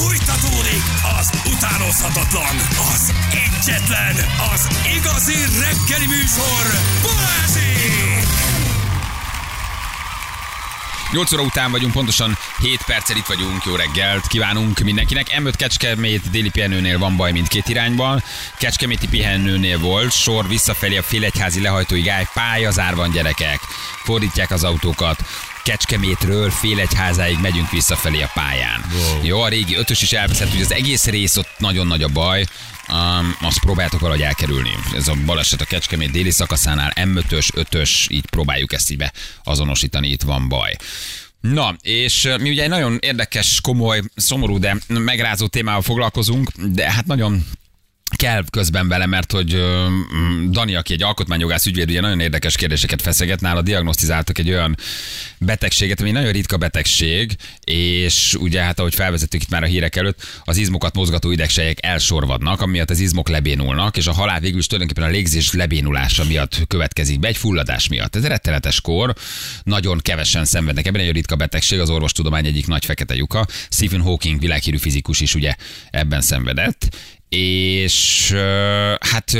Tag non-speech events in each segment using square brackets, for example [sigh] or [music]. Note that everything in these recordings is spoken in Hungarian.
Fújtatódik az utánozhatatlan, az egyetlen, az igazi reggeli műsor, Balázsék! 8 óra után vagyunk, pontosan 7 perccel itt vagyunk, jó reggelt kívánunk mindenkinek. M5 Kecskemét déli pihenőnél van baj mindkét irányban. Kecskeméti pihenőnél volt, sor visszafelé a Félegyházi lehajtói gály, pályazár van gyerekek. Fordítják az autókat. Kecskemétről Félegyházáig megyünk visszafelé a pályán. Wow. Jó, a régi ötös is elveszett, hogy az egész rész ott nagyon nagy a baj. Um, azt próbáltok valahogy elkerülni. Ez a baleset a Kecskemét déli szakaszánál M5-ös, 5-ös, így próbáljuk ezt így be azonosítani, itt van baj. Na, és uh, mi ugye egy nagyon érdekes, komoly, szomorú, de megrázó témával foglalkozunk, de hát nagyon kell közben vele, mert hogy uh, Dani, aki egy alkotmányjogász ügyvéd, ugye nagyon érdekes kérdéseket feszeget, nála diagnosztizáltak egy olyan betegséget, ami nagyon ritka betegség, és ugye hát ahogy felvezettük itt már a hírek előtt, az izmokat mozgató idegsejek elsorvadnak, amiatt az izmok lebénulnak, és a halál végül is tulajdonképpen a légzés lebénulása miatt következik be, egy fulladás miatt. Ez rettenetes kor, nagyon kevesen szenvednek ebben, egy ritka betegség, az orvostudomány egyik nagy fekete lyuka. Stephen Hawking világhírű fizikus is ugye ebben szenvedett, és hát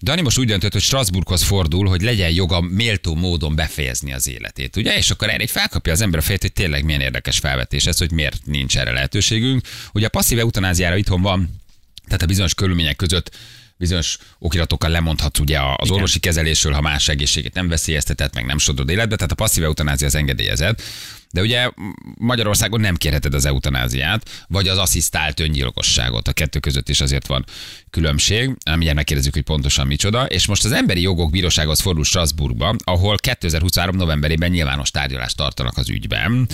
Dani most úgy döntött, hogy Strasbourghoz fordul, hogy legyen joga méltó módon befejezni az életét, ugye? És akkor erre felkapja az ember a fejét, hogy tényleg milyen érdekes felvetés ez, hogy miért nincs erre lehetőségünk. Ugye a passzív eutanáziára itthon van, tehát a bizonyos körülmények között bizonyos okiratokkal lemondhatsz ugye az Igen. orvosi kezelésről, ha más egészségét nem veszélyeztetett, meg nem sodrod életbe, tehát a passzív eutanázia az engedélyezett. De ugye Magyarországon nem kérheted az eutanáziát, vagy az asszisztált öngyilkosságot. A kettő között is azért van különbség. Mindjárt megkérdezzük, hogy pontosan micsoda. És most az Emberi Jogok Bírósághoz fordul Strasbourgba, ahol 2023. novemberében nyilvános tárgyalást tartanak az ügyben.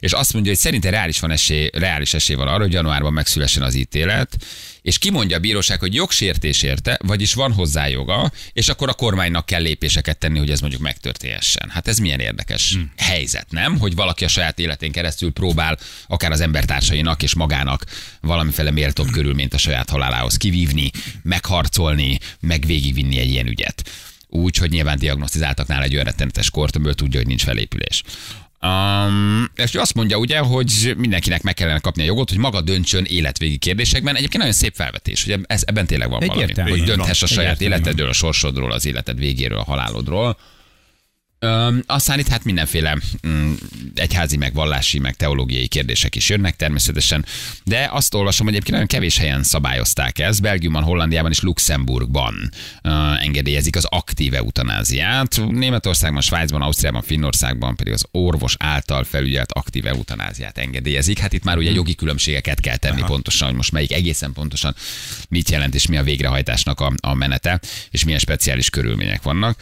És azt mondja, hogy szerinte reális, van esély, reális esély van arra, hogy januárban megszülessen az ítélet és kimondja a bíróság, hogy jogsértés érte, vagyis van hozzá joga, és akkor a kormánynak kell lépéseket tenni, hogy ez mondjuk megtörténhessen. Hát ez milyen érdekes hmm. helyzet, nem? Hogy valaki a saját életén keresztül próbál akár az embertársainak és magának valamiféle méltóbb körülményt a saját halálához kivívni, megharcolni, meg végigvinni egy ilyen ügyet. Úgy, hogy nyilván diagnosztizáltak nála egy olyan rettenetes kort, amiből tudja, hogy nincs felépülés. Um, és azt mondja ugye, hogy mindenkinek meg kellene kapni a jogot, hogy maga döntsön életvégi kérdésekben. Egyébként nagyon szép felvetés, hogy ez, ebben tényleg van valami, hogy dönthess a saját életedről, a sorsodról, az életed végéről, a halálodról. Öm, aztán itt hát mindenféle mm, egyházi, meg vallási, meg teológiai kérdések is jönnek természetesen, de azt olvasom, hogy egyébként nagyon kevés helyen szabályozták ezt. Belgiumban, Hollandiában és Luxemburgban ö, engedélyezik az aktív eutanáziát. Németországban, Svájcban, Ausztriában, Finnországban pedig az orvos által felügyelt aktív eutanáziát engedélyezik. Hát itt már ugye jogi különbségeket kell tenni Aha. pontosan, hogy most melyik egészen pontosan mit jelent és mi a végrehajtásnak a, a menete, és milyen speciális körülmények vannak.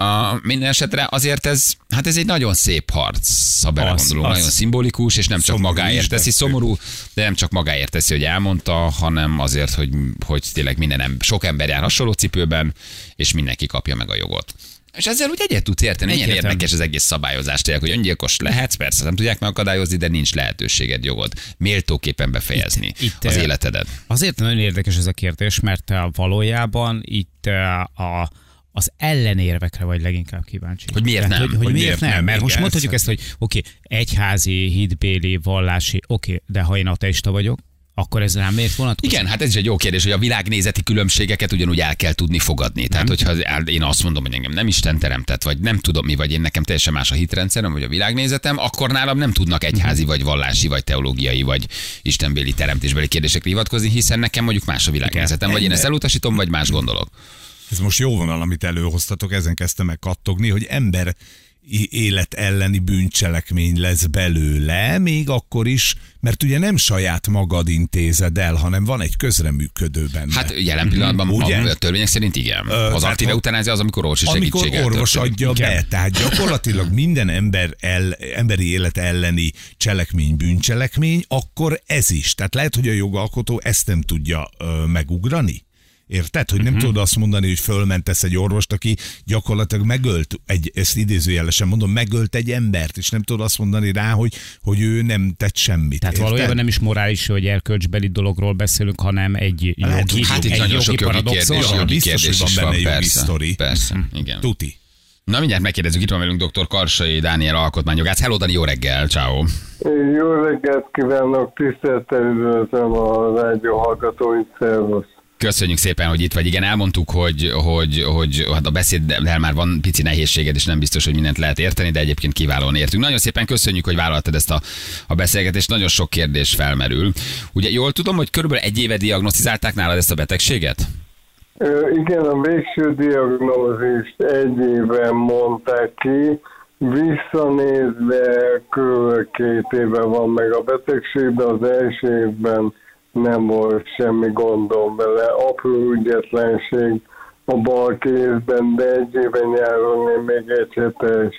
A, minden esetre azért ez, hát ez egy nagyon szép harc, ha belegondolunk, az, nagyon szimbolikus, és nem csak magáért teszi, szomorú, de nem csak magáért teszi, hogy elmondta, hanem azért, hogy, hogy tényleg minden ember, sok ember jár hasonló cipőben, és mindenki kapja meg a jogot. És ezzel úgy egyet tudsz érteni, milyen érdekes az egész szabályozás, tényleg, hogy öngyilkos lehetsz, persze nem tudják megakadályozni, de nincs lehetőséged, jogod méltóképpen befejezni itt, itt, az életedet. Azért nagyon érdekes ez a kérdés, mert valójában itt a az ellenérvekre vagy leginkább kíváncsi. Hogy miért nem? hogy, hogy, hogy miért, miért nem? nem? Mert most mondhatjuk ezt, hogy oké, okay, egyházi, hitbéli, vallási, oké, okay, de ha én ateista vagyok, akkor ez rám miért vonatkozik? Igen, hát ez is egy jó kérdés, hogy a világnézeti különbségeket ugyanúgy el kell tudni fogadni. Tehát, nem. hogyha én azt mondom, hogy engem nem Isten teremtett, vagy nem tudom mi, vagy én nekem teljesen más a hitrendszerem, vagy a világnézetem, akkor nálam nem tudnak egyházi, vagy vallási, vagy teológiai, vagy istenbéli teremtésbeli kérdésekre hivatkozni, hiszen nekem mondjuk más a világnézetem, vagy én ezt elutasítom, vagy más gondolok. Ez most jó vonal, amit előhoztatok, ezen kezdtem meg kattogni, hogy ember élet elleni bűncselekmény lesz belőle, még akkor is, mert ugye nem saját magad intézed el, hanem van egy közreműködő benne. Hát jelen pillanatban ugye? a törvények szerint igen. Az aktív eutanázia az, amikor orvosi Amikor orvos adja be, tehát gyakorlatilag minden ember el, emberi élet elleni cselekmény bűncselekmény, akkor ez is. Tehát lehet, hogy a jogalkotó ezt nem tudja ö, megugrani. Érted? Hogy nem uh-huh. tudod azt mondani, hogy fölmentesz egy orvost, aki gyakorlatilag megölt, egy, ezt idézőjelesen mondom, megölt egy embert, és nem tudod azt mondani rá, hogy, hogy ő nem tett semmit. Tehát érted? valójában nem is morális, hogy erkölcsbeli dologról beszélünk, hanem egy jogi, hát, hát itt egy jogi, sok jogi kérdés, jogi kérdés Biztos, hogy van benne jogi persze, sztori. Persze, igen. Tuti. Na mindjárt megkérdezzük, itt van velünk dr. Karsai Dániel alkotmányjogász. Hello, Dani, jó reggel, ciao. Jó reggelt kívánok, tisztelettel üdvözlöm a rádió hallgatóit, szervusz. Köszönjük szépen, hogy itt vagy. Igen, elmondtuk, hogy, hogy, hogy hát a beszéddel már van pici nehézséged, és nem biztos, hogy mindent lehet érteni, de egyébként kiválóan értünk. Nagyon szépen köszönjük, hogy vállaltad ezt a, a beszélgetést. Nagyon sok kérdés felmerül. Ugye jól tudom, hogy körülbelül egy éve diagnosztizálták nálad ezt a betegséget? Igen, a végső diagnózist egy éve mondták ki, visszanézve kb. két éve van meg a betegség, de az első évben nem volt semmi gondom vele. Apró ügyetlenség a bal kézben, de egy éve nyáron én még egy hetes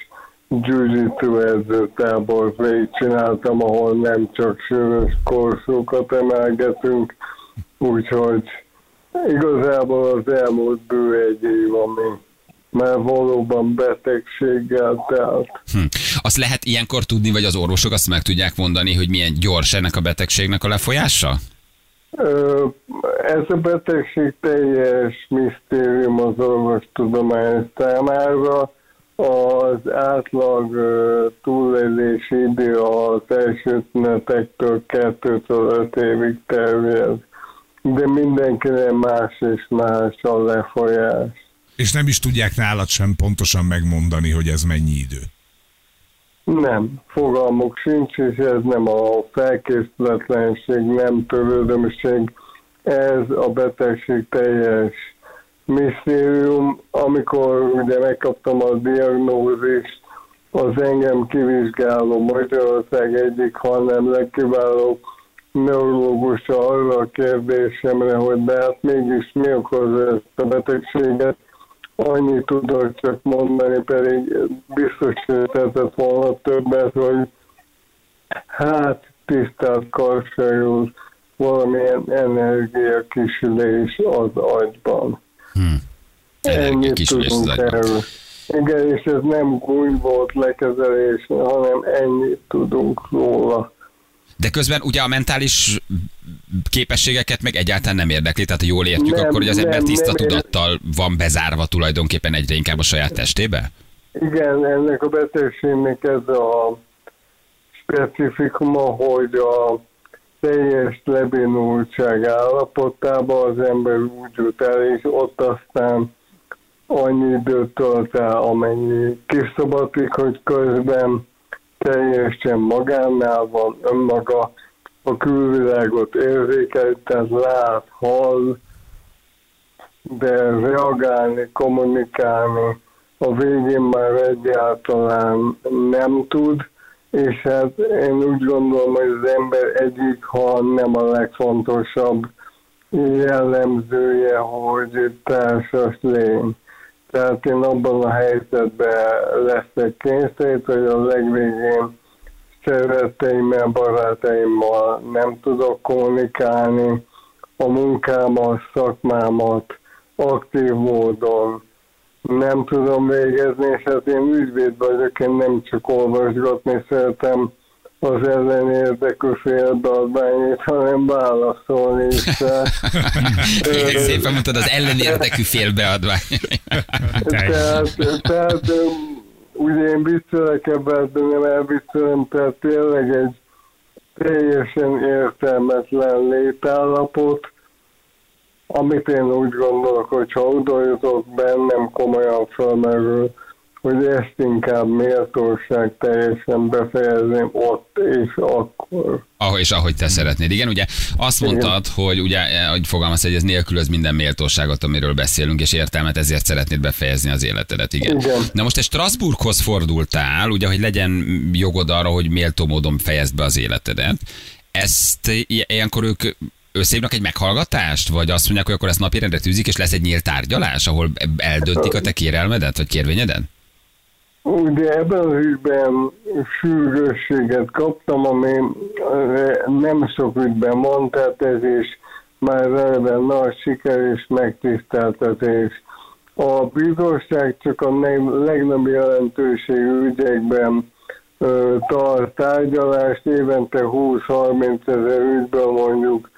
jiu edzőtábort végigcsináltam, ahol nem csak sörös korszókat emelgetünk, úgyhogy igazából az elmúlt bő egy év, ami mert valóban betegséggel telt. Hm. Azt lehet ilyenkor tudni, vagy az orvosok azt meg tudják mondani, hogy milyen gyors ennek a betegségnek a lefolyása? Ez a betegség teljes misztérium az orvostudomány számára. Az átlag túlélési idő az első tünetektől 2-5 évig terjed. De mindenkinek más és más a lefolyás. És nem is tudják nálad sem pontosan megmondani, hogy ez mennyi idő. Nem, fogalmuk sincs, és ez nem a felkészületlenség, nem törődömség, ez a betegség teljes misztérium. Amikor ugye megkaptam a diagnózist, az engem kivizsgáló Magyarország egyik, hanem legkiváló neurológusa arra a kérdésemre, hogy de hát mégis mi okozza ezt a betegséget, annyit tudok csak mondani, pedig biztos tetett volna többet, hogy hát tisztelt Karsai valamilyen energia kisülés az agyban. Hmm. Ennyit tudunk erről. Igen, és ez nem gúny volt lekezelés, hanem ennyit tudunk róla. De közben ugye a mentális képességeket meg egyáltalán nem érdekli, tehát ha jól értjük, nem, akkor hogy az ember nem, tiszta nem tudattal van bezárva tulajdonképpen egyre inkább a saját testébe? Igen, ennek a betegségnek ez a specifikuma, hogy a teljes lebénultság állapotában az ember úgy jut el, és ott aztán annyi időt tölt el, amennyi kiszabadik, hogy közben teljesen magánál van önmaga, a külvilágot érzékel, tehát lát, hall, de reagálni, kommunikálni a végén már egyáltalán nem tud, és hát én úgy gondolom, hogy az ember egyik, ha nem a legfontosabb jellemzője, hogy társas lény. Tehát én abban a helyzetben leszek kényszerít, hogy a legvégén szeretteimmel, barátaimmal nem tudok kommunikálni, a munkámat, szakmámat aktív módon nem tudom végezni, és hát én ügyvéd vagyok, én nem csak olvasgatni szeretem az ellenérdekű félbeadványét, hanem válaszolni is. [laughs] Szépen mondtad, az ellenérdekű félbeadvány. [laughs] tehát, tehát ugye én viccelek ebben, de nem elviccelem, tehát tényleg egy teljesen értelmetlen létállapot, amit én úgy gondolok, hogy ha oda jutok bennem komolyan felmerül, hogy ezt inkább méltóság teljesen befejezném ott és akkor. Ahogy és ahogy te szeretnéd. Igen, ugye azt mondtad, Igen. hogy ugye, hogy fogalmaz, hogy ez nélkülöz minden méltóságot, amiről beszélünk, és értelmet, ezért szeretnéd befejezni az életedet. Igen. Igen. Na most egy Strasbourghoz fordultál, ugye, hogy legyen jogod arra, hogy méltó módon fejezd be az életedet. Ezt ilyenkor ők összehívnak egy meghallgatást, vagy azt mondják, hogy akkor ezt napirendre tűzik, és lesz egy nyílt tárgyalás, ahol eldöntik a te kérelmedet, vagy kérvényedet? Ugye ebben az ügyben sürgősséget kaptam, ami nem sok ügyben van, tehát ez is már eleve nagy siker és megtiszteltetés. A bíróság csak a legnagyobb jelentőségű ügyekben tart tárgyalást, évente 20-30 ezer ügyben mondjuk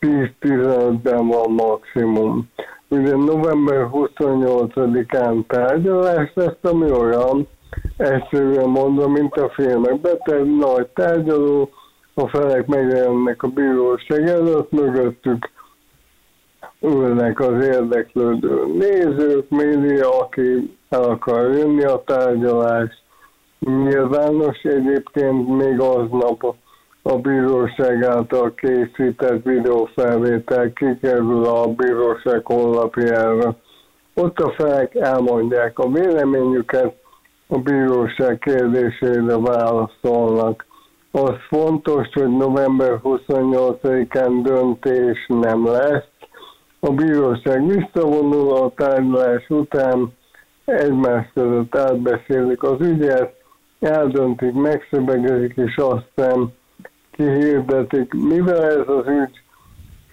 10-15-ben van maximum. Ugye november 28-án tárgyalás lesz, ami olyan, egyszerűen mondom, mint a filmekben, tehát nagy tárgyaló, a felek megjelennek a bíróság előtt, mögöttük ülnek az érdeklődő nézők, média, aki el akar jönni a tárgyalás. Nyilvános egyébként még aznap a bíróság által készített videófelvétel kikerül a bíróság honlapjára. Ott a felek elmondják a véleményüket, a bíróság kérdésére válaszolnak. Az fontos, hogy november 28-án döntés nem lesz. A bíróság visszavonul a tárgyalás után, egymás között átbeszélik az ügyet, eldöntik, megszövegezik, és aztán kihirdetik. Mivel ez az ügy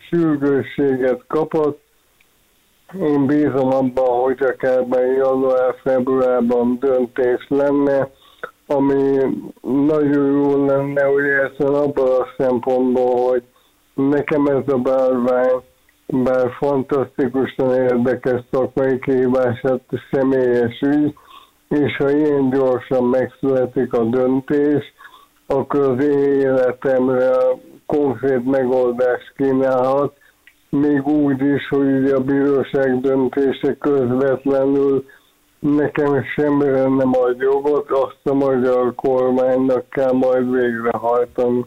sürgősséget kapott, én bízom abban, hogy akár január-februárban döntés lenne, ami nagyon jó lenne, hogy ez abban a szempontból, hogy nekem ez a bárvány, bár fantasztikusan érdekes szakmai kihívását személyes ügy, és ha ilyen gyorsan megszületik a döntés, akkor az én életemre konkrét megoldást kínálhat, még úgy is, hogy a bíróság döntése közvetlenül nekem semmire nem ad jogot, azt a magyar kormánynak kell majd végrehajtani.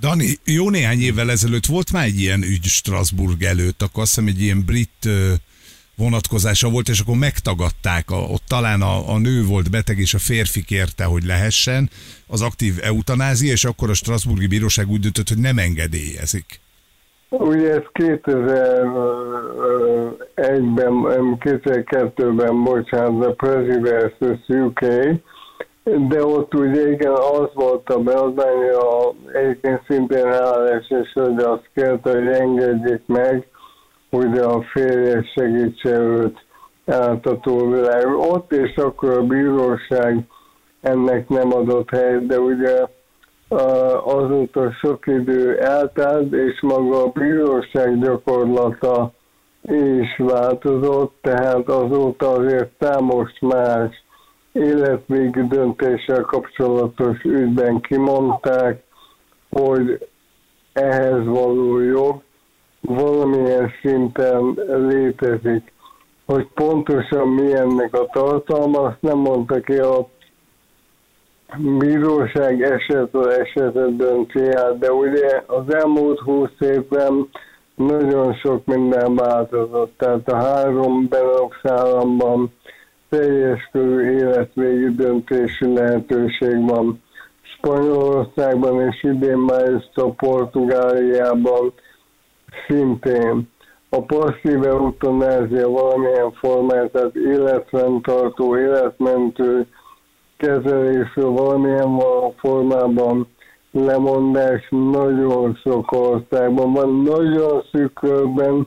Dani, jó néhány évvel ezelőtt volt már egy ilyen ügy Strasbourg előtt, akkor azt hiszem egy ilyen brit vonatkozása volt, és akkor megtagadták, a, ott talán a, a nő volt beteg, és a férfi kérte, hogy lehessen az aktív eutanázia, és akkor a Strasburgi Bíróság úgy döntött, hogy nem engedélyezik. Ugye ez 2001-ben, 2002-ben, bocsánat, a President UK, de ott ugye igen, az volt a beadvány, a, egyébként szintén állás, és hogy azt kérte, hogy engedjék meg, hogy a férje segítse őt át a túlvilág. Ott és akkor a bíróság ennek nem adott helyet, de ugye azóta sok idő eltelt, és maga a bíróság gyakorlata is változott, tehát azóta azért számos más életvégi döntéssel kapcsolatos ügyben kimondták, hogy ehhez való jog valamilyen szinten létezik. Hogy pontosan milyennek a tartalma, azt nem mondta ki a bíróság esetről esetet dönti el, de ugye az elmúlt húsz évben nagyon sok minden változott. Tehát a három Benelux államban teljes körű életvégi döntési lehetőség van. Spanyolországban és idén már a Portugáliában szintén. A passzív eutanázia valamilyen formát, tehát életfenntartó, életmentő kezelésről valamilyen formában lemondás nagyon sok országban van, nagyon szűkörben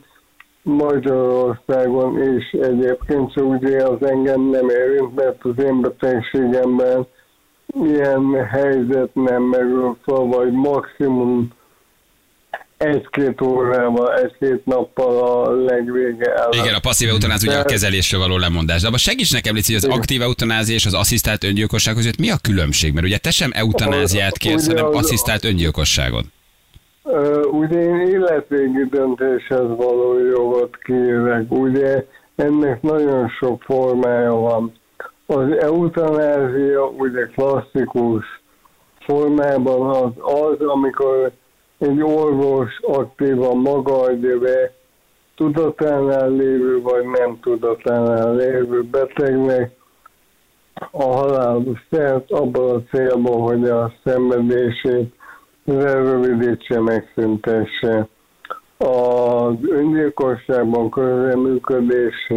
Magyarországon is egyébként, csak ugye az engem nem érint, mert az én betegségemben ilyen helyzet nem merül fel, vagy maximum egy-két órával, egy-két nappal a legvége el. Igen, a passzív eutanázia ugye a kezelésről való lemondás. De abban segíts nekem, Lici, hogy az aktív eutanázia és az asszisztált öngyilkosság között mi a különbség? Mert ugye te sem eutanáziát kérsz, hanem asszisztált öngyilkosságot. Ugye én életvégi döntéshez való jogot kérek. Ugye ennek nagyon sok formája van. Az eutanázia ugye klasszikus formában az, az amikor egy orvos aktívan maga be tudatánál lévő vagy nem tudatánál lévő betegnek a halálos szert abban a célban, hogy a szenvedését lerövidítse, megszüntesse. Az öngyilkosságban közreműködés,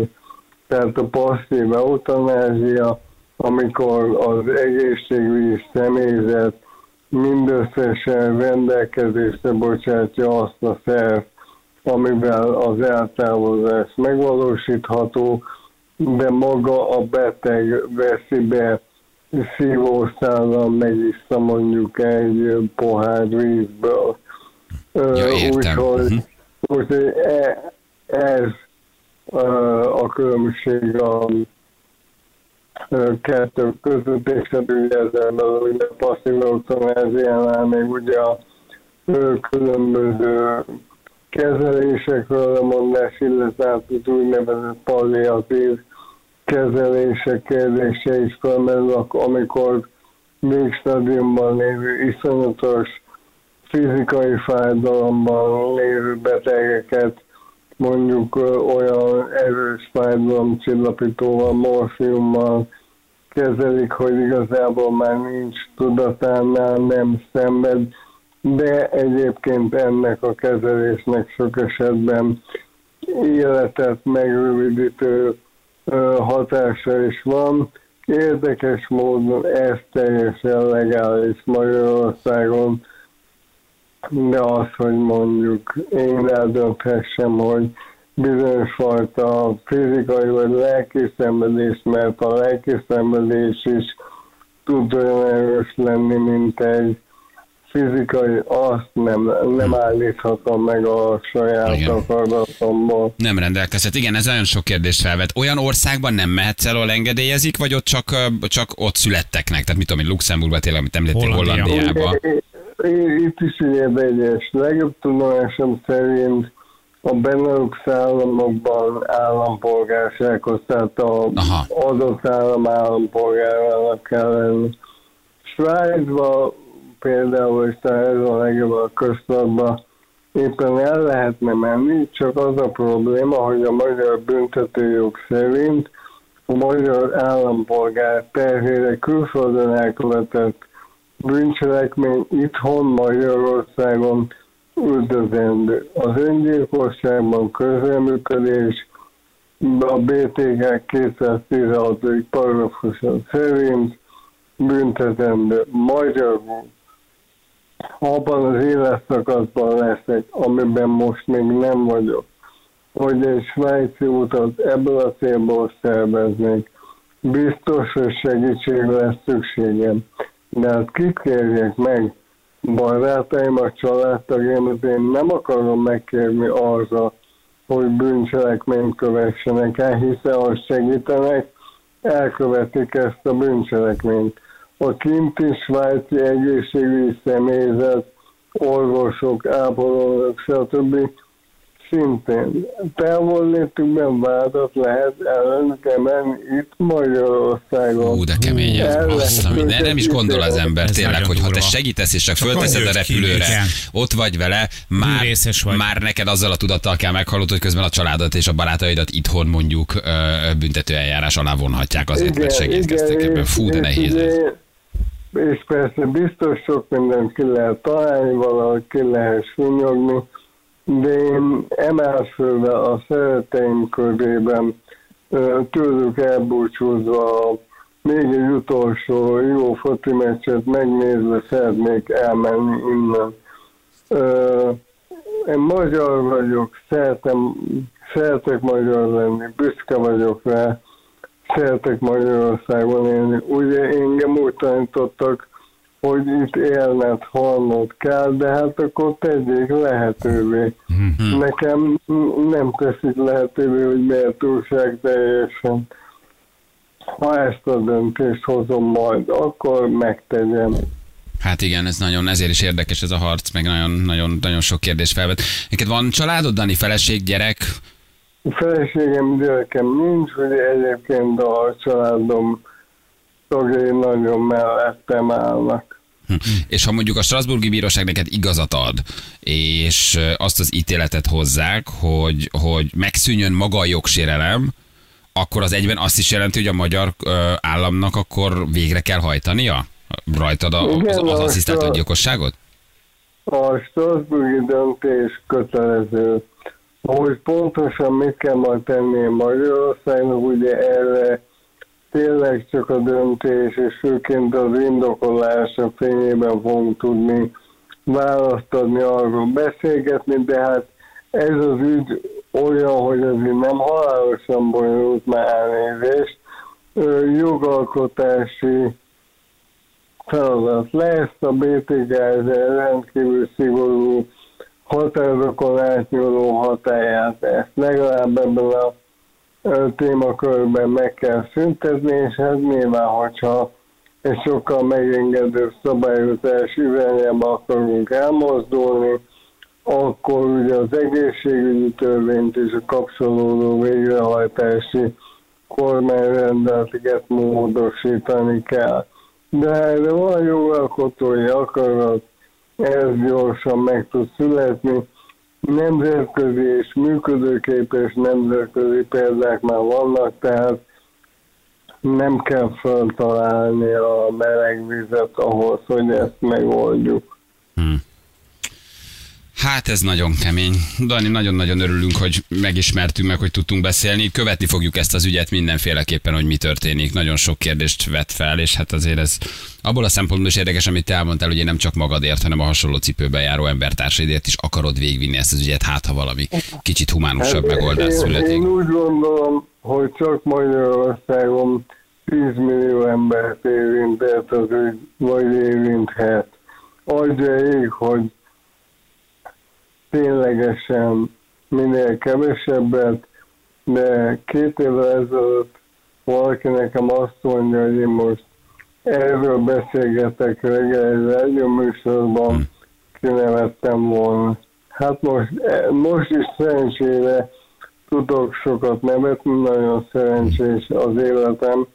tehát a passzív eutanázia, amikor az egészségügyi személyzet mindösszesen rendelkezésre bocsátja azt a szerv, amivel az eltávozás megvalósítható, de maga a beteg veszi be szívószállal megissza mondjuk egy pohár vízből. Ja, Úgyhogy uh-huh. úgy, e, ez a különbség a kettő között, és hát ugye ezzel belül ugye passzív eutanáziánál még ugye a különböző kezelésekről a mondás, illetve az úgynevezett palliatív kezelések kérdése is felmerül, amikor végstadiumban lévő iszonyatos fizikai fájdalomban lévő betegeket mondjuk olyan erős fájdalomcsillapítóval, morfiummal kezelik, hogy igazából már nincs tudatánál, nem szenved, de egyébként ennek a kezelésnek sok esetben életet megrövidítő hatása is van. Érdekes módon ez teljesen legális Magyarországon, de az, hogy mondjuk én eldönthessem, hogy bizonyos fajta fizikai vagy lelki szenvedés, mert a lelki szenvedés is tud olyan erős lenni, mint egy fizikai, azt nem, nem állíthatom meg a saját igen. akaratomból. Nem rendelkezhet. Igen, ez nagyon sok kérdést felvet. Olyan országban nem mehetsz el, ahol engedélyezik, vagy ott csak, csak ott születteknek? Tehát mit tudom én, Luxemburgban tényleg, amit említettél, Hollandiában. Itt is egyes. Legjobb tudomásom szerint a Benelux államokban állampolgársághoz, tehát az adott állam állampolgárának kell lenni. Svájcban például, és ez a legjobb a köztudatban, éppen el lehetne menni, csak az a probléma, hogy a magyar büntetőjog szerint a magyar állampolgár terhére külföldön elkövetett bűncselekmény itthon Magyarországon üldözendő. Az öngyilkosságban közreműködés a BTK 216. paragrafusa szerint büntetendő magyarul abban az életszakaszban leszek, amiben most még nem vagyok, hogy egy svájci utat ebből a célból szerveznék, biztos, hogy segítség lesz szükségem. De kit kérjek meg? Barátaim, a családtagjaimat én nem akarom megkérni arra, hogy bűncselekményt kövessenek el, hiszen ha segítenek, elkövetik ezt a bűncselekményt a kinti svájci egészségügyi személyzet, orvosok, ápolók, stb. Szintén. Távollétükben vádat lehet ellenük emelni itt Magyarországon. Ú, de kemény ez, de nem is gondol az ember ez tényleg, hogy ha te segítesz és csak fölteszed a repülőre, ott vagy vele, már, vagy. már neked azzal a tudattal kell meghallod, hogy közben a családat és a barátaidat itthon mondjuk büntető eljárás alá vonhatják azért, igen, mert segítkeztek ebben. Fú, de nehéz ez. és persze biztos sok mindent ki lehet találni, valahogy ki lehet sunyogni, de én emelfölve a szereteim körében tőlük elbúcsúzva még egy utolsó jó foci meccset megnézve szeretnék elmenni innen. Én magyar vagyok, szeretem, szeretek magyar lenni, büszke vagyok rá, szeretek Magyarországon élni. Ugye engem úgy tanítottak, hogy itt élned, halnod kell, de hát akkor tegyék lehetővé. Mm-hmm. Nekem nem teszik lehetővé, hogy méltóság teljesen. Ha ezt a döntést hozom majd, akkor megtegyem. Hát igen, ez nagyon, ezért is érdekes ez a harc, meg nagyon, nagyon, nagyon sok kérdés felvet. Neked van családod, Dani, feleség, gyerek? Feleségem, gyerekem nincs, hogy egyébként a családom tagjai nagyon mellettem állnak. Hm. És ha mondjuk a Strasburgi Bíróság neked igazat ad, és azt az ítéletet hozzák, hogy, hogy megszűnjön maga a jogsérelem, akkor az egyben azt is jelenti, hogy a magyar államnak akkor végre kell hajtania? Rajtad a, Igen, az, az asszisztált gyilkosságot? A Strasburgi döntés kötelező hogy pontosan mit kell majd tenni Magyarországnak, ugye erre tényleg csak a döntés, és főként az indokolása fényében fogunk tudni választ adni, arról beszélgetni, de hát ez az ügy olyan, hogy azért nem halálosan bonyolult már elnézést, jogalkotási feladat lesz, a BTK rendkívül szigorú határokon átnyúló hatáját, ezt legalább ebben a témakörben meg kell szüntetni, és ez nyilván, hogyha egy sokkal megengedőbb szabályozás irányába akarunk elmozdulni, akkor ugye az egészségügyi törvényt és a kapcsolódó végrehajtási kormányrendelteket módosítani kell. De erre van jogalkotói akarat, ez gyorsan meg tud születni. Nemzetközi és működőképes nemzetközi példák már vannak, tehát nem kell föltalálni a meleg vizet ahhoz, hogy ezt megoldjuk. Hmm. Hát ez nagyon kemény. Dani, nagyon-nagyon örülünk, hogy megismertünk meg, hogy tudtunk beszélni. Követni fogjuk ezt az ügyet mindenféleképpen, hogy mi történik. Nagyon sok kérdést vet fel, és hát azért ez abból a szempontból is érdekes, amit te elmondtál, hogy nem csak magadért, hanem a hasonló cipőben járó embertársaidért is akarod végvinni ezt az ügyet, hát ha valami kicsit humánusabb hát, megoldás születik. Én úgy gondolom, hogy csak Magyarországon 10 millió embert érintett az ügy, vagy érinthet. Adja ég, hogy ténylegesen minél kevesebbet, de két évvel ezelőtt valaki nekem azt mondja, hogy én most erről beszélgetek reggel egy műsorban, hm. kinevettem volna. Hát most, most is szerencsére tudok sokat nevetni, nagyon szerencsés az életem,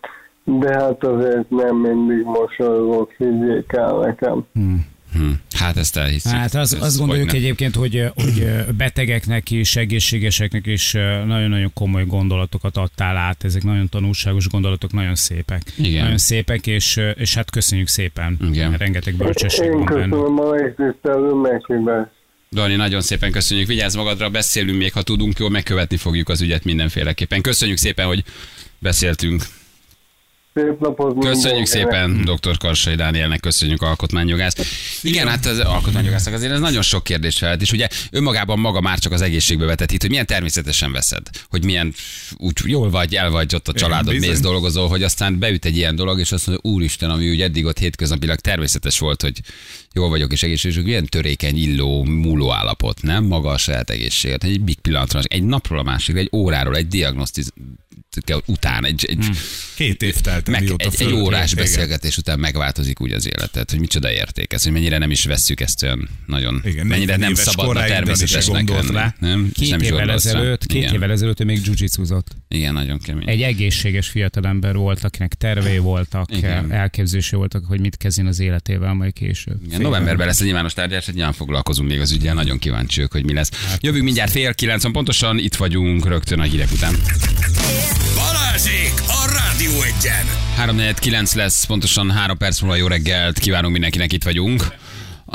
de hát azért nem mindig mosolygok, higgyék el nekem. Hmm. Hmm. Hát ezt elhiszem. Hát az, ez azt gondoljuk egyébként, hogy, hogy betegeknek is, egészségeseknek is nagyon-nagyon komoly gondolatokat adtál át. Ezek nagyon tanulságos gondolatok, nagyon szépek. Igen. Nagyon szépek, és, és hát köszönjük szépen. Igen. Rengeteg bölcsesség van benne. Köszönöm a megtisztelő. Dani, nagyon szépen köszönjük. Vigyázz magadra, beszélünk még, ha tudunk, jól megkövetni fogjuk az ügyet mindenféleképpen. Köszönjük szépen, hogy beszéltünk. Szép napot Köszönjük szépen dr. Karsai Dánielnek, köszönjük alkotmányjogász. Igen, hát az alkotmányjogásznak azért ez nagyon sok kérdést felelt, és ugye önmagában maga már csak az egészségbe vetett hit, hogy milyen természetesen veszed, hogy milyen úgy jól vagy, el vagy ott a családod, mész dolgozol, hogy aztán beüt egy ilyen dolog, és azt mondja, úristen, ami ugye eddig ott hétköznapilag természetes volt, hogy jól vagyok és egészséges, milyen törékeny, illó, múló állapot, nem? Maga a saját egészséget. Egy big pillanatra, egy napról a másikra, egy óráról, egy diagnosztiz után egy, egy hmm. két év telt, meg, egy, egy órás igen. beszélgetés után megváltozik úgy az életet, hogy micsoda érték ez, hogy mennyire nem is vesszük ezt olyan nagyon, igen, mennyire nem szabad a természetesnek lenni. Nem? Két nem évvel ezelőtt, két évvel ezelőtt ő még jujitsuzott. Igen, nagyon kemény. Egy egészséges fiatalember volt, akinek tervei voltak, igen. elképzése voltak, hogy mit kezdjen az életével majd később. Igen, novemberben lesz egy nyilvános tárgyás, egy nyilván foglalkozunk még az ügyel, nagyon kíváncsiak, hogy mi lesz. Hát, Jövünk mindjárt fél kilencon pontosan, itt vagyunk rögtön a hírek után. Balázsék a Rádió Egyen! 349 lesz, pontosan 3 perc múlva jó reggelt, kívánunk mindenkinek, itt vagyunk.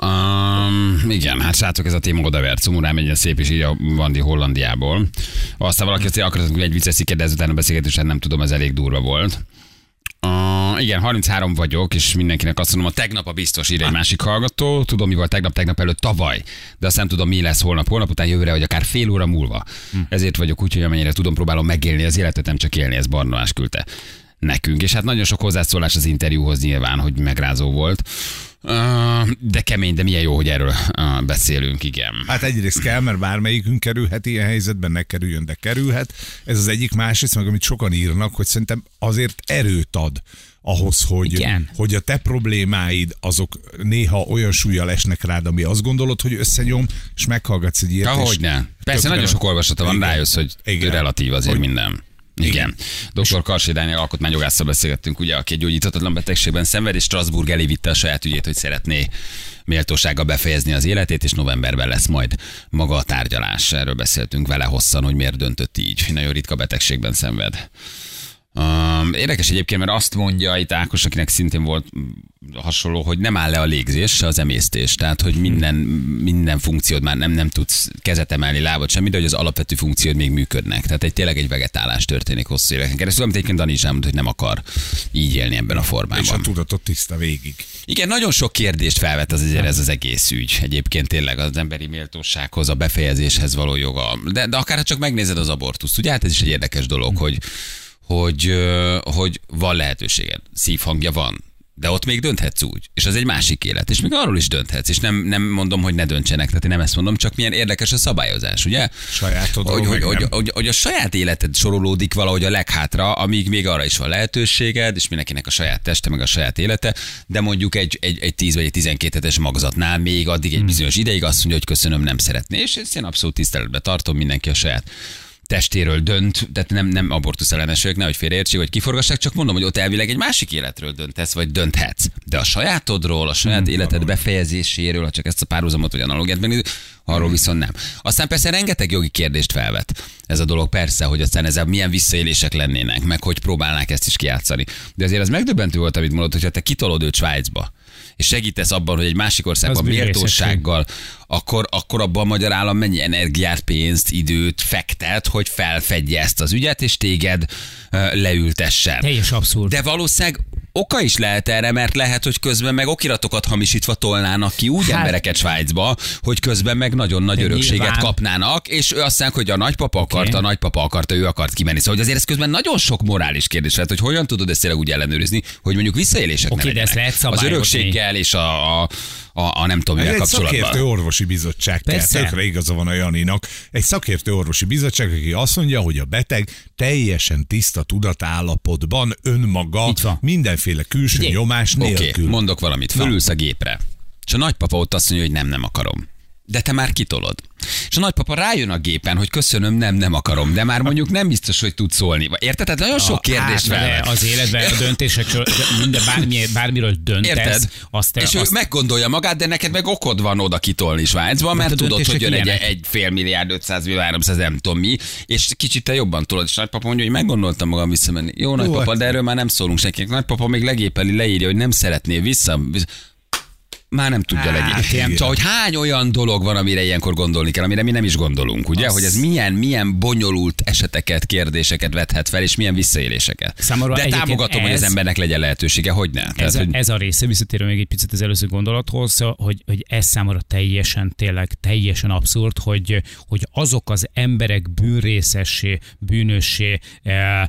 Um, igen, hát srácok, ez a téma odavert. Szomorán egy szép is így a Vandi Hollandiából. Aztán valaki azt akartak, hogy egy vicces de ezután a beszélgetésen nem tudom, ez elég durva volt. Uh, igen, 33 vagyok, és mindenkinek azt mondom, a tegnap a biztos ír egy másik hallgató. Tudom, mi volt tegnap, tegnap előtt, tavaly. De azt nem tudom, mi lesz holnap, holnap után jövőre, vagy akár fél óra múlva. Hm. Ezért vagyok úgy, hogy amennyire tudom, próbálom megélni az életet, nem csak élni, ez Barnolás küldte nekünk. És hát nagyon sok hozzászólás az interjúhoz nyilván, hogy megrázó volt. De kemény, de milyen jó, hogy erről beszélünk, igen. Hát egyrészt kell, mert bármelyikünk kerülhet ilyen helyzetben, ne kerüljön, de kerülhet. Ez az egyik, másrészt meg amit sokan írnak, hogy szerintem azért erőt ad ahhoz, hogy, Igen. hogy a te problémáid azok néha olyan súlyjal esnek rád, ami azt gondolod, hogy összenyom, és meghallgatsz egy ilyet. Ahogy ne. Persze nagyon sok olvasata van, rájössz, hogy Igen. relatív azért hogy, minden. Igen. Dr. Karsi Dániel alkotmányogásszal beszélgettünk, ugye, aki egy gyógyíthatatlan betegségben szenved, és Strasbourg elé vitte a saját ügyét, hogy szeretné méltósággal befejezni az életét, és novemberben lesz majd maga a tárgyalás. Erről beszéltünk vele hosszan, hogy miért döntött így. Nagyon ritka betegségben szenved. Um, érdekes egyébként, mert azt mondja itt Ákos, akinek szintén volt hasonló, hogy nem áll le a légzés, se az emésztés. Tehát, hogy minden, minden funkciód már nem, nem tudsz kezet emelni, lábad semmi, de hogy az alapvető funkciód még működnek. Tehát egy tényleg egy vegetálás történik hosszú éveken keresztül, amit egyébként Dani is elmondta, hogy nem akar így élni ebben a formában. És a tudatot tiszta végig. Igen, nagyon sok kérdést felvet az, ez az egész ügy. Egyébként tényleg az emberi méltósághoz, a befejezéshez való joga. De, de akár csak megnézed az abortuszt, ugye? Hát ez is egy érdekes dolog, hogy hogy, hogy van lehetőséged, szívhangja van, De ott még dönthetsz úgy, és az egy másik élet, és még arról is dönthetsz, és nem, nem mondom, hogy ne döntsenek, tehát én nem ezt mondom, csak milyen érdekes a szabályozás, ugye? Sajátodról hogy, hogy, hogy, hogy, hogy, a saját életed sorolódik valahogy a leghátra, amíg még arra is van lehetőséged, és mindenkinek a saját teste, meg a saját élete, de mondjuk egy, egy, egy 10 vagy egy 12 hetes magzatnál még addig egy bizonyos ideig azt mondja, hogy köszönöm, nem szeretné, és ezt én abszolút tiszteletbe tartom, mindenki a saját testéről dönt, tehát nem, nem abortusz ellenes vagyok, nehogy félreértsék, vagy kiforgassák, csak mondom, hogy ott elvileg egy másik életről döntesz, vagy dönthetsz. De a sajátodról, a saját hmm, életed befejezéséről, ha csak ezt a párhuzamot vagy analógiát megnézzük, arról viszont nem. Aztán persze rengeteg jogi kérdést felvet ez a dolog, persze, hogy aztán ezzel milyen visszaélések lennének, meg hogy próbálnák ezt is kiátszani. De azért az megdöbbentő volt, amit mondott, hogyha te kitolod őt Svájcba, és segítesz abban, hogy egy másik országban méltósággal, akkor, akkor abban a magyar állam mennyi energiát, pénzt, időt fektet, hogy felfedje ezt az ügyet, és téged leültessen. Teljes abszurd. De valószínűleg oka is lehet erre, mert lehet, hogy közben meg okiratokat hamisítva tolnának ki úgy Hát- embereket Svájcba, hogy közben meg nagyon nagy örökséget nyilván. kapnának, és ő azt mondják, hogy a nagypapa akarta, a nagypapa akarta, ő akart kimenni. Szóval hogy azért ez közben nagyon sok morális kérdés lehet, hogy hogyan tudod ezt tényleg úgy ellenőrizni, hogy mondjuk visszaélések Oké, ne de ezt lehet Az örökséggel és a, a, a, a nem tudom, mivel egy szakértő kapcsolatban. orvosi bizottság kell, Persze. tökre igaza van a Janinak. Egy szakértő orvosi bizottság, aki azt mondja, hogy a beteg teljesen tiszta tudatállapotban önmaga mindenféle külső Figyelj, nyomás nélkül. mondok valamit. Fölülsz a gépre. És a nagypapa ott azt mondja, hogy nem, nem akarom. De te már kitolod. És a nagypapa rájön a gépen, hogy köszönöm, nem, nem akarom, de már mondjuk nem biztos, hogy tud szólni. Érted? Tehát nagyon sok Hát, felvet. de az életben a döntésekről, minden bármi, bármiről döntesz, Érted? azt és ő azt, meggondolja magát, de neked meg okod van oda kitolni Svájcba, mert a tudod, hogy döntések jön egy, ilyenek. egy fél milliárd, 500 millió, 300, nem tudom mi, és kicsit te jobban tudod. És nagypapa mondja, hogy meggondoltam magam visszamenni. Jó, nagypapa, hát- de erről már nem szólunk senkinek. Nagypapa még legépeli, leírja, hogy nem szeretné vissza. vissza már nem tudja Hát, legyen. Szóval, hogy hány olyan dolog van, amire ilyenkor gondolni kell, amire mi nem is gondolunk, ugye? Az- Hogy ez milyen, milyen bonyolult eseteket, kérdéseket vethet fel, és milyen visszaéléseket. Számomra De támogatom, hogy az ez- embernek legyen lehetősége, hogy ne. ez, a, hogy... ez a része, visszatérő még egy picit az előző gondolathoz, hogy, hogy ez számomra teljesen, tényleg teljesen abszurd, hogy, hogy azok az emberek bűnrészessé, bűnössé, eh,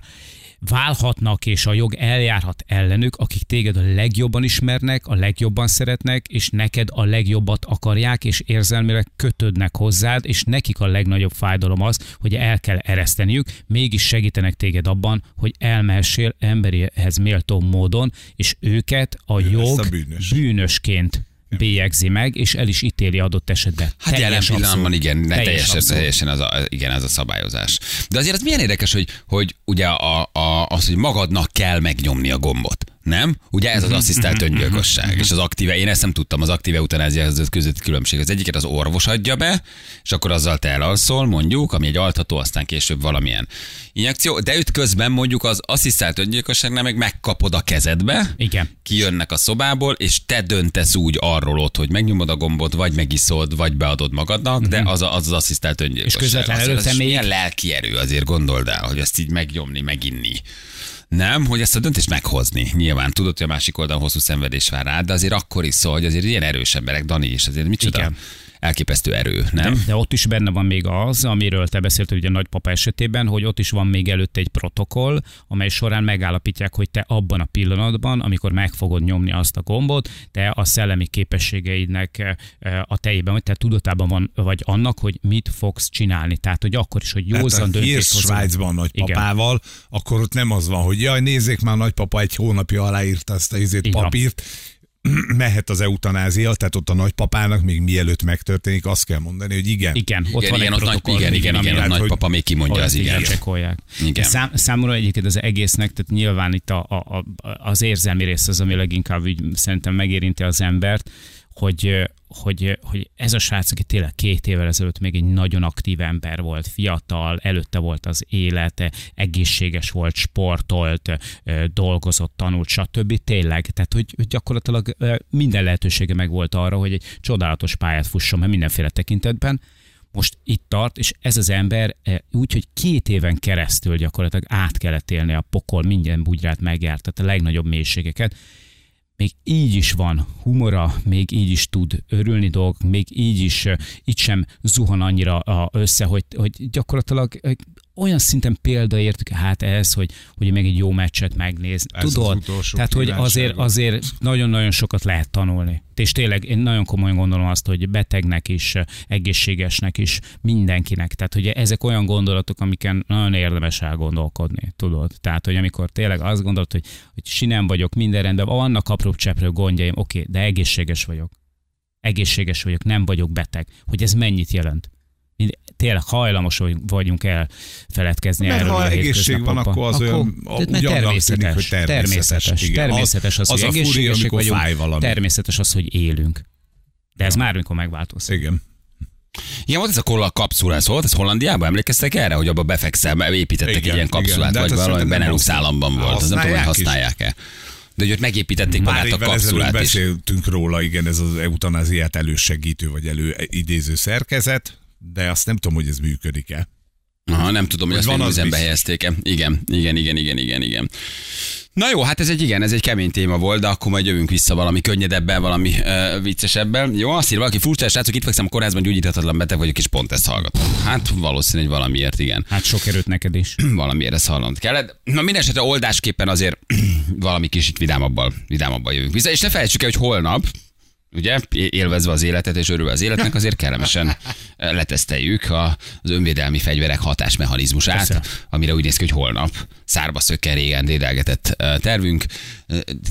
válhatnak, és a jog eljárhat ellenük, akik téged a legjobban ismernek, a legjobban szeretnek, és neked a legjobbat akarják, és érzelmileg kötődnek hozzád, és nekik a legnagyobb fájdalom az, hogy el kell ereszteniük, mégis segítenek téged abban, hogy elmehessél emberihez méltó módon, és őket a jog bűnös. bűnösként bélyegzi meg, és el is ítéli adott esetben. Hát jelen pillanatban igen, ne, Teljes teljesen, teljesen az a, igen, ez a szabályozás. De azért az milyen érdekes, hogy, hogy ugye a, a, az, hogy magadnak kell megnyomni a gombot. Nem? Ugye ez az asszisztált öngyilkosság. És az aktíve, én ezt nem tudtam, az aktíve eutanáziához között különbség. Az egyiket az orvos adja be, és akkor azzal te elalszol, mondjuk, ami egy altató, aztán később valamilyen injekció, de őt közben mondjuk az asszisztált öngyilkosságnál meg megkapod a kezedbe, Igen. kijönnek a szobából, és te döntesz úgy arról ott, hogy megnyomod a gombot, vagy megiszod, vagy beadod magadnak, de az a- az, az asszisztált öngyilkosság. Mhm. És közvetlen Azért előtte még- Milyen lelki erő, azért gondold el, hogy ezt így megnyomni, meginni. Nem, hogy ezt a döntést meghozni. Nyilván tudod, hogy a másik oldalon hosszú szenvedés vár rád, de azért akkor is szól, hogy azért ilyen erős emberek, Dani is, azért micsoda Igen. Elképesztő erő, nem? De, de ott is benne van még az, amiről te beszéltél ugye a nagypapa esetében, hogy ott is van még előtte egy protokoll, amely során megállapítják, hogy te abban a pillanatban, amikor meg fogod nyomni azt a gombot, te a szellemi képességeidnek eh, a tejében, vagy te tudatában van, vagy annak, hogy mit fogsz csinálni. Tehát, hogy akkor is, hogy józan hírsz hozol. Svájcban nagypapával, akkor ott nem az van, hogy jaj, nézzék már, nagypapa egy hónapja aláírta ezt a izét papírt, mehet az eutanázia, tehát ott a nagypapának még mielőtt megtörténik, azt kell mondani, hogy igen. Igen, ott Igen, van igen, egy ott nagy, igen, igen, igen, hát, hogy- nagypapa még kimondja az igen. csekkolják. Igen. Szám, számomra egyébként az egésznek, tehát nyilván itt a, a, a, az érzelmi rész az, ami leginkább úgy szerintem megérinti az embert, hogy, hogy, hogy ez a srác, aki tényleg két évvel ezelőtt még egy nagyon aktív ember volt, fiatal, előtte volt az élete, egészséges volt, sportolt, dolgozott, tanult, stb. Tényleg, tehát hogy, hogy gyakorlatilag minden lehetősége meg volt arra, hogy egy csodálatos pályát fusson meg mindenféle tekintetben, most itt tart, és ez az ember úgy, hogy két éven keresztül gyakorlatilag át kellett élni a pokol, minden bugyrát megjárt, tehát a legnagyobb mélységeket. Még így is van humora, még így is tud örülni dolgok, még így is, eh, így sem zuhan annyira össze, hogy, hogy gyakorlatilag eh, olyan szinten példaértük hát ez, hogy, hogy még egy jó meccset megnéz. Ez Tudod? az Tehát, hogy azért, azért nagyon-nagyon sokat lehet tanulni. És tényleg én nagyon komolyan gondolom azt, hogy betegnek is, egészségesnek is, mindenkinek. Tehát, hogy ezek olyan gondolatok, amiken nagyon érdemes elgondolkodni, tudod? Tehát, hogy amikor tényleg azt gondolod, hogy, hogy sinem vagyok, minden rendben, vannak apró cseprő gondjaim, oké, de egészséges vagyok. Egészséges vagyok, nem vagyok beteg. Hogy ez mennyit jelent? Tényleg hajlamos vagy- vagyunk elfeledkezni Mert erről ha a egészség van, akkor az olyan, tehát mert úgy annak tűnik, hogy természetes, természetes. természetes, igen. természetes az, az hogy a fúria, egészségesek amikor vagyunk, fáj valami. természetes az, hogy élünk. De ez már mikor megváltozik. Igen. Igen, volt ez a kolla kapszula, ez volt, ez Hollandiában, emlékeztek erre, hogy abba befekszem, építettek Igen, egy ilyen igen. kapszulát, De hát vagy valami Benelux államban volt, az nem tudom, hogy használják-e. De hogy ott megépítették Már magát a kapszulát is. beszéltünk róla, igen, ez az eutanáziát elősegítő vagy előidéző szerkezet, de azt nem tudom, hogy ez működik-e. Aha, nem tudom, hogy Hogy azt van, még az üzembe helyezték-e. Igen, igen, igen, igen, igen, igen. Na jó, hát ez egy igen, ez egy kemény téma volt, de akkor majd jövünk vissza valami könnyedebben, valami uh, viccesebben. Jó, azt írja valaki, furcsa, srácok, itt fekszem a kórházban, gyógyíthatatlan beteg vagyok, és pont ezt hallgatom. Hát valószínű, hogy valamiért, igen. Hát sok erőt neked is. [clears throat] valamiért ezt hallanod kellett. Na minden esetre oldásképpen azért [clears throat] valami kicsit vidámabbal, vidámabbal jövünk vissza. És ne felejtsük el, hogy holnap, ugye, élvezve az életet és örülve az életnek, azért kellemesen eh, leteszteljük az önvédelmi fegyverek hatásmechanizmusát, Persze. amire úgy néz ki, hogy holnap szárba szökken régen dédelgetett eh, tervünk,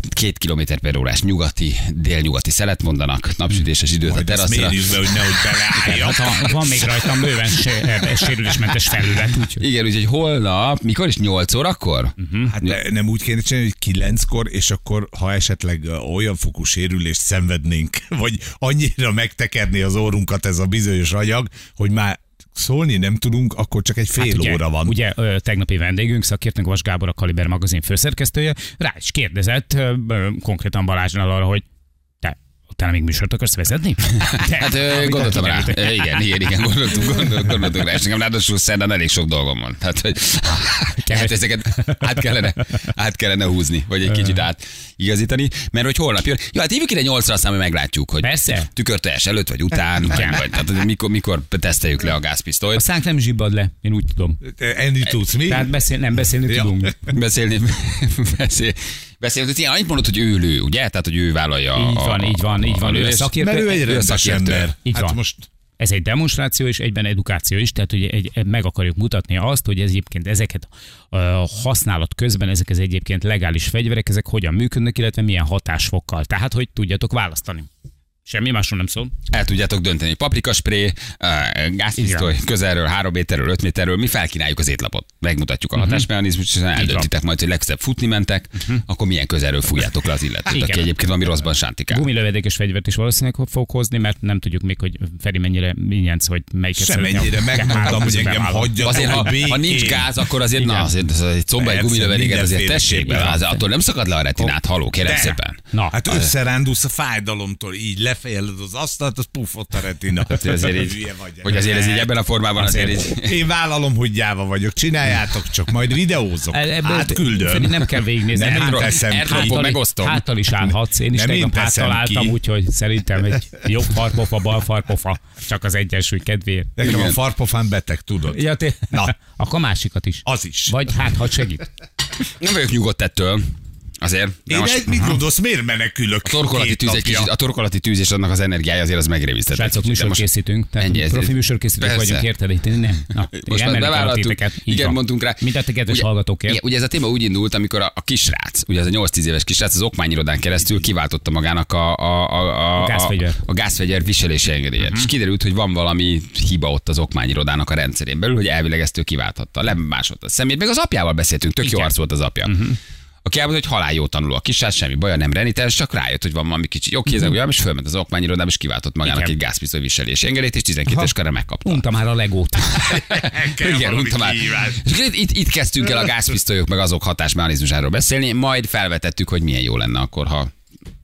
két kilométer per órás nyugati, délnyugati szelet mondanak, napsütéses időt a Majd ezt teraszra. mérjük be, hogy nehogy beleálljak. Hát, van még rajtam bőven se- sérülésmentes felület, úgyhogy Igen, úgyhogy holnap, mikor is 8 órakor? Hát de nem úgy kéne csinálni, hogy kilenckor, és akkor, ha esetleg olyan fokú sérülést szenvednénk, [laughs] vagy annyira megtekerni az órunkat ez a bizonyos anyag, hogy már szólni nem tudunk, akkor csak egy fél Hát ugye, óra van. Ugye ö, tegnapi vendégünk, szakértőnk Vas Gábor, a Kaliber magazin főszerkesztője, rá is kérdezett ö, ö, konkrétan Balázsnál arra, hogy utána még műsort akarsz vezetni? [laughs] Te, Hát ö, gondoltam rá. Igen, igen, igen, gondoltunk, gondol, gondoltunk rá. És nekem ráadásul szerdán elég sok dolgom van. Tehát, hogy [laughs] hát ezeket át kellene, át kellene húzni, vagy egy kicsit át igazítani, mert hogy holnap jön. Jó, hát hívjuk ide 8 aztán majd meglátjuk, hogy Persze. tükörteljes előtt vagy után, vagy, vagy tehát, hogy mikor, mikor teszteljük le a A gázpisztolyt. szánk nem zsibbad le, én úgy tudom. Enni tudsz mi? Tehát beszél, nem beszélni Ja. tudunk. Beszélni, [laughs] beszél, beszélni, igen, annyit mondod, hogy ő lő, ugye? Tehát, hogy ő vállalja Így van, így van, így van. Ő a lövést. szakértő. Mert ő egy ő a rendes szakértő. ember. Így hát van. most Ez egy demonstráció és egyben edukáció is, tehát hogy egy, meg akarjuk mutatni azt, hogy ez egyébként ezeket a használat közben, ezek az egyébként legális fegyverek, ezek hogyan működnek, illetve milyen hatásfokkal. Tehát, hogy tudjatok választani. Semmi másról nem szól. El tudjátok dönteni. Paprikaspré, gázpisztoly, közelről, 3 méterről, 5 méterről, mi felkínáljuk az étlapot. Megmutatjuk a Mhm. hatásmechanizmust, és eldöntitek majd, hogy legszebb futni mentek, akkor milyen közelről fújjátok le az illetőt, Mhm. Aki egyébként valami rosszban sántikál. Gumilövedékes fegyvert is valószínűleg fog hozni, mert nem tudjuk még, hogy Feri mennyire minyenc, hogy melyiket semennyire szeretne. megmondtam, Három hogy engem hagyjanak. Azért, ha, ha nincs gáz, akkor azért, na, azért ez egy comba, egy gumilövedéket azért tessék be, az, attól nem szakad le a retinát, haló, kérem szépen. Na, Hát összerándulsz a fájdalomtól, így lefejeled az asztalt, az puffott a retina. hogy azért így- Hülye vagy. Hogy azért ez így ebben a formában azért így... Én vállalom, hogy gyáva vagyok, csináljátok csak, majd videózok. E- ebből- Hát küldöm. Feri, nem kell végignézni. Nem Háttal- teszem háttal- megosztom. Háttal is állhatsz. Én is Nem tegnap háttal álltam, úgyhogy szerintem egy jobb farpofa, bal farpofa. Csak az egyensúly kedvéért. Nekem a farpofán beteg, tudod? Ja, te... Na. Akkor a másikat is. Az is. Vagy hát, ha segít. Nem vagyok nyugodt ettől. Azért. de Én most- egy, mit gondolsz, miért menekülök? A torkolati tűz egy kicsit, a torkolati tűz és annak az energiája azért az megrémisztett. Srácok, műsor most- készítünk. Tehát Ennyi, ez- profi műsorkészítők Persze. vagyunk, érted? Itt Nem. Na, [laughs] Most már bevállaltuk, igen, van. mondtunk rá. Mint a te kedves Ugye- hallgatókért. Igen, ugye ez a téma úgy indult, amikor a, a kisrác, ugye ez a 8-10 éves kisrác az okmányirodán keresztül kiváltotta magának a, a, a, a, A gázfegyver. a, a gázfegyver viselési engedélyet. Mhm. Uh-huh. És kiderült, hogy van valami hiba ott az okmányirodának a rendszerén belül, hogy elvileg ezt ő kiválthatta. Lemásolta a szemét. Meg az apjával beszéltünk, tök jó arc volt az apja. Uh-huh. Aki elmondta, hogy halál jó tanuló a kisrác, semmi baja, nem renites, csak rájött, hogy van valami kicsi jó kézzel, uh-huh. és fölment az okmányirodába, és kiváltott magának Igen. egy gázpisztoly viselési engedélyt, és 12 es korra megkapta. Unta már a legót. [laughs] Igen, mondtam már. És itt, itt, itt kezdtünk el a gázpisztolyok meg azok hatásmechanizmusáról beszélni, majd felvetettük, hogy milyen jó lenne akkor, ha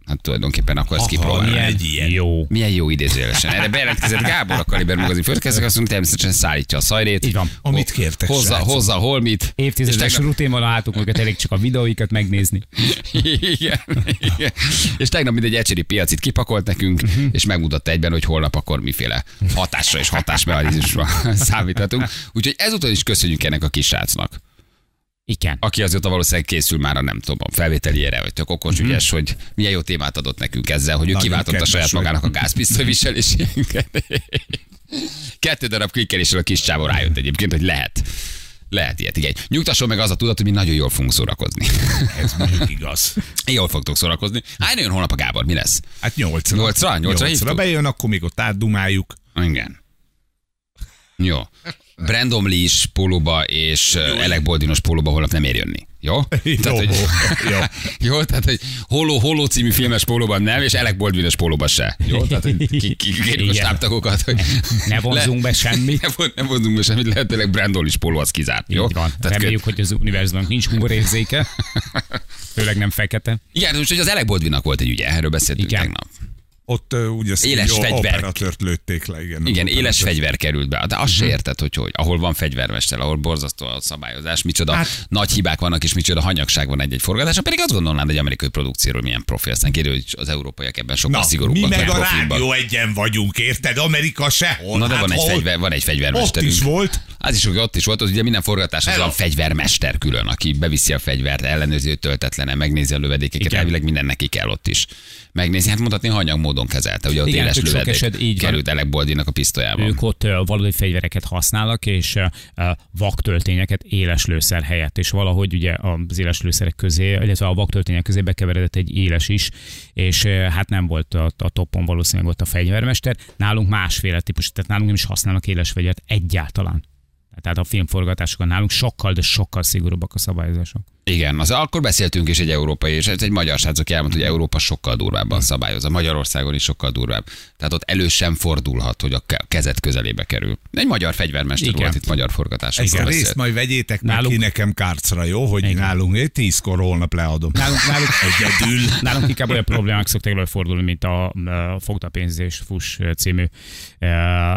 Hát tulajdonképpen akkor ezt Aha, kipróbálom. milyen egy ilyen. Jó. Milyen jó idézőjelesen. Erre bejelentkezett Gábor a Kaliber magazin főtkezek, azt mondja, természetesen szállítja a szajrét. Így van. Amit kértek, Hozza, srácok. hozza holmit. Évtizedes tegnap- rutin van a hátunkon, elég csak a videóikat megnézni. igen, igen. És tegnap mindegy ecseri piacit kipakolt nekünk, és megmutatta egyben, hogy holnap akkor miféle hatásra és hatásmechanizmusra [laughs] számíthatunk. Úgyhogy ezúttal is köszönjük ennek a kis srácnak, Igen. aki azóta valószínűleg készül már a nem tudom, a felvételére, vagy tök okos, ügyes, hogy milyen jó témát adott nekünk ezzel, hogy ő Nagyon kiváltotta saját vagy. magának a gázpisztoly viselésünket. Kettő darab klikkeléssel a kis csávó rájött egyébként, hogy lehet. Lehet ilyet, igen. Nyugtasson meg az a tudat, hogy mi nagyon jól fogunk szórakozni. Ez mondjuk igaz. jól fogtok szórakozni. Hány jön holnap a Gábor, mi lesz? Hát nyolcra. Nyolcra? Nyolcra Nyolcra hívtuk? bejön, akkor még ott átdumáljuk. Igen. Jó. Brandon Lee is pólóba és Elek Boldinos pólóba holnap nem ér jönni. Jó? [laughs] Tehát, hogy, jó. [laughs] jó, tehát, hogy Holó, Holó című filmes pólóban nem, és Elek Baldwinos pólóban se. Jó? Tehát, hogy [laughs] ki, ki, kérjük a stábtagokat, hogy Ne vonzunk be semmit. Ne, von- ne vonzunk be semmit, lehetőleg Brandon is póló az kizárt. Jó? Így van. Tehát, Reméljük, hogy az univerzumnak nincs humorérzéke. Főleg nem fekete. igen, most hogy az Elek Baldwinnak volt egy ügye, erről beszéltünk Igen. tegnap. Ott uh, ugye Éles fegyver. operatőrt lőtték le. Igen, Igen, éles fegyver került be. De azt Mhm. se érted, hogy, hogy ahol van fegyvermester, ahol borzasztó a szabályozás, micsoda hát, Hát- nagy hibák vannak, és micsoda hanyagság van egy-egy forgatáson, pedig azt gondolnád egy amerikai produkcióról milyen profi, aztán kiderül, hogy az európaiak ebben sokkal Na, szigorúbbak. mi meg a rádió egyen vagyunk, érted? Amerika sehol. Na de Hát van egy, hol? fegyver, van egy Ott fegyvermesterünk. is volt. Az is, hogy ott is volt, az ugye minden forgatás az van fegyvermester külön, aki beviszi a fegyvert, ellenőrzi, hogy töltetlene, megnézi a lövedékeket, elvileg minden neki kell ott is. Megnézi, hát mondhatni hanyag módon kezelte, ugye ott Igen, éles lövedék így került Elek Boldinak a pisztolyában. Ők ott valódi fegyvereket használnak, és vaktöltényeket éles lőszer helyett, és valahogy ugye az éles lőszerek közé, illetve a vaktöltények közé bekeveredett egy éles is, és hát nem volt a, a toppon valószínűleg ott a fegyvermester. Nálunk másféle típus, tehát nálunk nem is használnak éles fegyvert egyáltalán. Tehát a filmforgatásokon nálunk sokkal, de sokkal szigorúbbak a szabályozások. Igen, az akkor beszéltünk is egy európai, és egy magyar srác, aki elmondta, hogy Európa sokkal durvábban szabályozza. Magyarországon is sokkal durvább. Tehát ott elő sem fordulhat, hogy a ke- kezed közelébe kerül. Egy magyar fegyvermester Igen. volt itt magyar forgatásokon. Ezt a részt majd vegyétek Nálunk- ki nekem kárcra, jó? Hogy Igen. nálunk egy tízkor holnap leadom. Nálunk, nálunk, [laughs] Egyedül. Nálunk inkább olyan problémák szoktak előfordulni, [laughs] mint a, a Fogta pénz és Fuss című uh,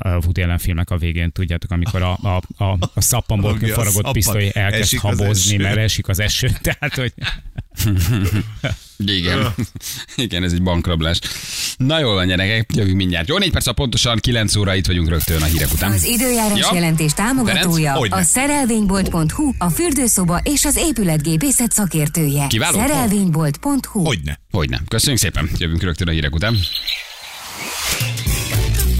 Woody Allen filmek a végén, tudjátok, amikor a, a, a, a szappanból faragott pisztoly elkezd habozni, mert esik az eső. [laughs] Tehát, hogy Igen. Igen, ez egy bankrablás. Na jól van, gyerekek, jövünk mindjárt. Jó, négy perc, a pontosan 9 óra itt vagyunk rögtön a hírek után. Az időjárás Ja. jelentés támogatója Ferenc? Hogyne. a szerelvénybolt.hu, a fürdőszoba és az épületgépészet szakértője. Kiváló. Szerelvénybolt.hu Hogyne. Hogy nem. Köszönjük szépen. Jövünk rögtön a hírek után.